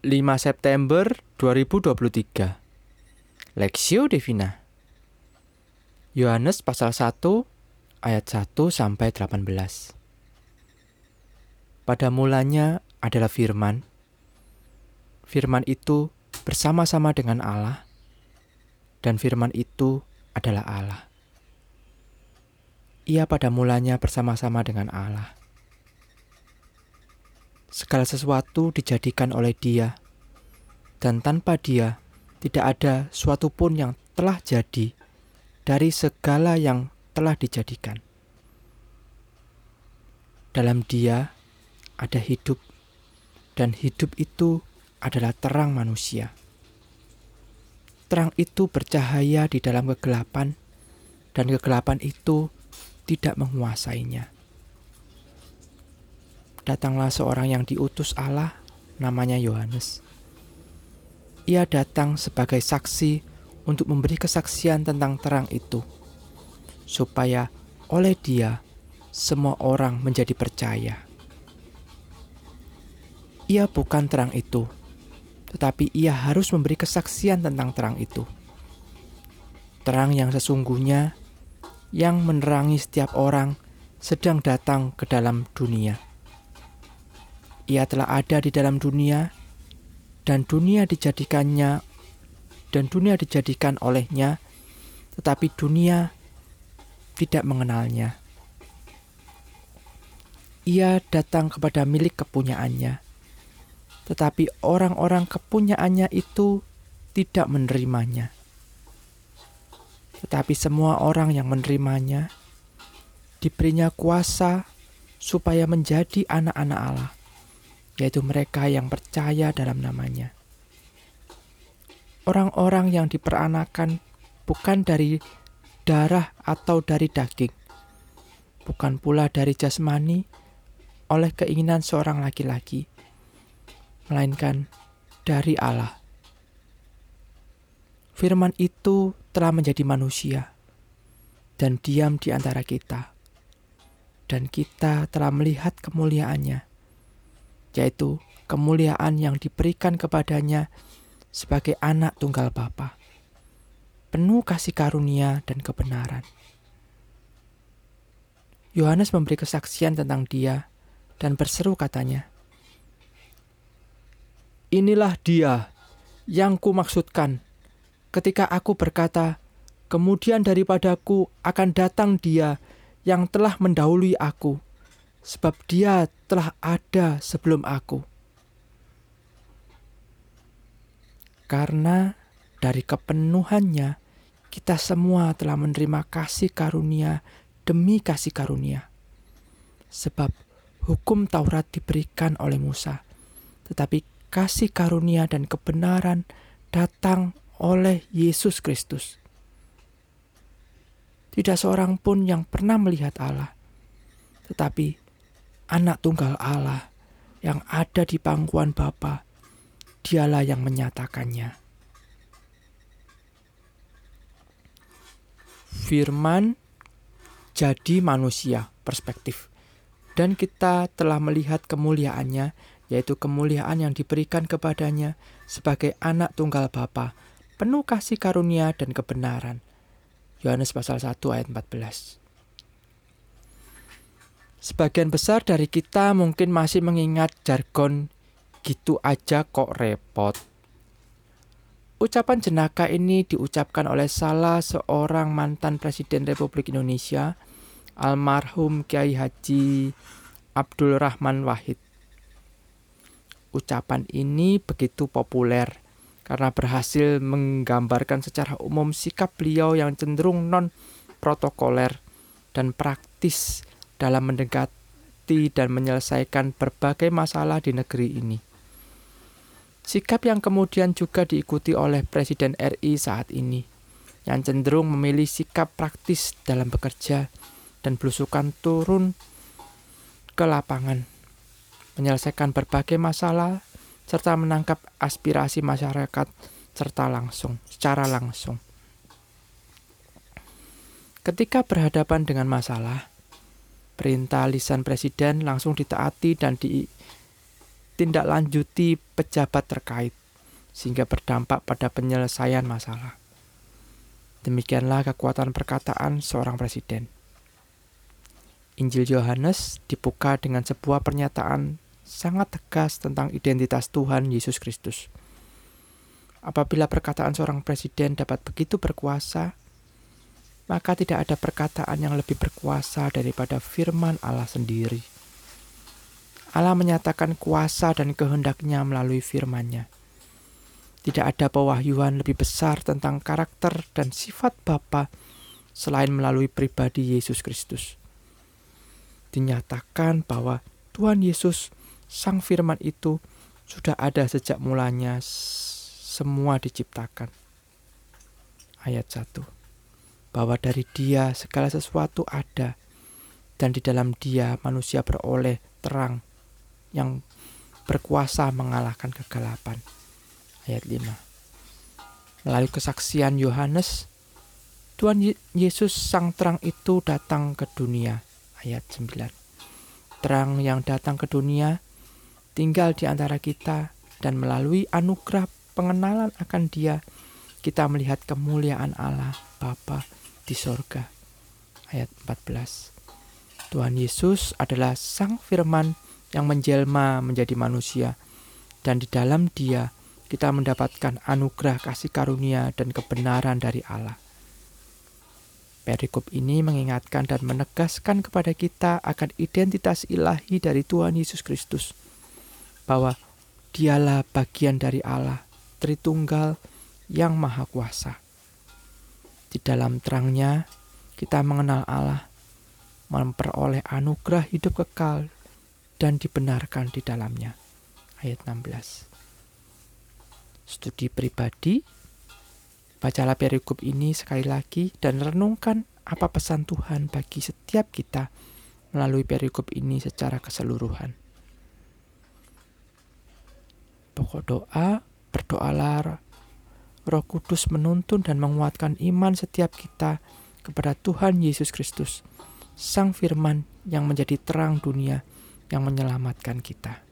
5 September 2023 Lexio Divina Yohanes pasal 1 ayat 1 sampai 18 Pada mulanya adalah firman. Firman itu bersama-sama dengan Allah dan firman itu adalah Allah. Ia pada mulanya bersama-sama dengan Allah Segala sesuatu dijadikan oleh Dia, dan tanpa Dia tidak ada suatu pun yang telah jadi dari segala yang telah dijadikan. Dalam Dia ada hidup, dan hidup itu adalah terang manusia. Terang itu bercahaya di dalam kegelapan, dan kegelapan itu tidak menguasainya datanglah seorang yang diutus Allah, namanya Yohanes. Ia datang sebagai saksi untuk memberi kesaksian tentang terang itu, supaya oleh dia semua orang menjadi percaya. Ia bukan terang itu, tetapi ia harus memberi kesaksian tentang terang itu. Terang yang sesungguhnya yang menerangi setiap orang sedang datang ke dalam dunia. Ia telah ada di dalam dunia, dan dunia dijadikannya, dan dunia dijadikan olehnya, tetapi dunia tidak mengenalnya. Ia datang kepada milik kepunyaannya, tetapi orang-orang kepunyaannya itu tidak menerimanya. Tetapi semua orang yang menerimanya diberinya kuasa supaya menjadi anak-anak Allah yaitu mereka yang percaya dalam namanya. Orang-orang yang diperanakan bukan dari darah atau dari daging, bukan pula dari jasmani oleh keinginan seorang laki-laki, melainkan dari Allah. Firman itu telah menjadi manusia dan diam di antara kita, dan kita telah melihat kemuliaannya yaitu kemuliaan yang diberikan kepadanya sebagai anak tunggal Bapa, penuh kasih karunia dan kebenaran. Yohanes memberi kesaksian tentang dia dan berseru katanya, Inilah dia yang kumaksudkan ketika aku berkata, kemudian daripadaku akan datang dia yang telah mendahului aku, sebab dia telah ada sebelum aku. Karena dari kepenuhannya, kita semua telah menerima kasih karunia demi kasih karunia. Sebab hukum Taurat diberikan oleh Musa, tetapi kasih karunia dan kebenaran datang oleh Yesus Kristus. Tidak seorang pun yang pernah melihat Allah, tetapi anak tunggal Allah yang ada di pangkuan Bapa, dialah yang menyatakannya. Firman jadi manusia perspektif. Dan kita telah melihat kemuliaannya, yaitu kemuliaan yang diberikan kepadanya sebagai anak tunggal Bapa, penuh kasih karunia dan kebenaran. Yohanes pasal 1 ayat 14. Sebagian besar dari kita mungkin masih mengingat jargon gitu aja kok repot. Ucapan jenaka ini diucapkan oleh salah seorang mantan Presiden Republik Indonesia, almarhum Kiai Haji Abdul Rahman Wahid. Ucapan ini begitu populer karena berhasil menggambarkan secara umum sikap beliau yang cenderung non protokoler dan praktis dalam mendekati dan menyelesaikan berbagai masalah di negeri ini. Sikap yang kemudian juga diikuti oleh Presiden RI saat ini, yang cenderung memilih sikap praktis dalam bekerja dan belusukan turun ke lapangan, menyelesaikan berbagai masalah, serta menangkap aspirasi masyarakat serta langsung, secara langsung. Ketika berhadapan dengan masalah, perintah lisan presiden langsung ditaati dan di, ditindaklanjuti pejabat terkait sehingga berdampak pada penyelesaian masalah. Demikianlah kekuatan perkataan seorang presiden. Injil Yohanes dibuka dengan sebuah pernyataan sangat tegas tentang identitas Tuhan Yesus Kristus. Apabila perkataan seorang presiden dapat begitu berkuasa, maka tidak ada perkataan yang lebih berkuasa daripada firman Allah sendiri. Allah menyatakan kuasa dan kehendaknya melalui firman-Nya. Tidak ada pewahyuan lebih besar tentang karakter dan sifat Bapa selain melalui pribadi Yesus Kristus. Dinyatakan bahwa Tuhan Yesus, Sang Firman itu, sudah ada sejak mulanya semua diciptakan. Ayat 1 Bahwa dari dia segala sesuatu ada, dan di dalam dia manusia beroleh terang yang berkuasa mengalahkan kegelapan ayat 5. Melalui kesaksian Yohanes, Tuhan Yesus sang terang itu datang ke dunia. Ayat 9. Terang yang datang ke dunia tinggal di antara kita dan melalui anugerah pengenalan akan dia kita melihat kemuliaan Allah Bapa di sorga. Ayat 14. Tuhan Yesus adalah sang firman yang menjelma menjadi manusia dan di dalam dia kita mendapatkan anugerah kasih karunia dan kebenaran dari Allah. Perikop ini mengingatkan dan menegaskan kepada kita akan identitas ilahi dari Tuhan Yesus Kristus, bahwa Dialah bagian dari Allah, Tritunggal yang Maha Kuasa. Di dalam terangnya, kita mengenal Allah, memperoleh anugerah hidup kekal, dan dibenarkan di dalamnya. Ayat 16 studi pribadi, bacalah perikop ini sekali lagi dan renungkan apa pesan Tuhan bagi setiap kita melalui perikop ini secara keseluruhan. Pokok doa, berdoalah Roh Kudus menuntun dan menguatkan iman setiap kita kepada Tuhan Yesus Kristus, Sang Firman yang menjadi terang dunia yang menyelamatkan kita.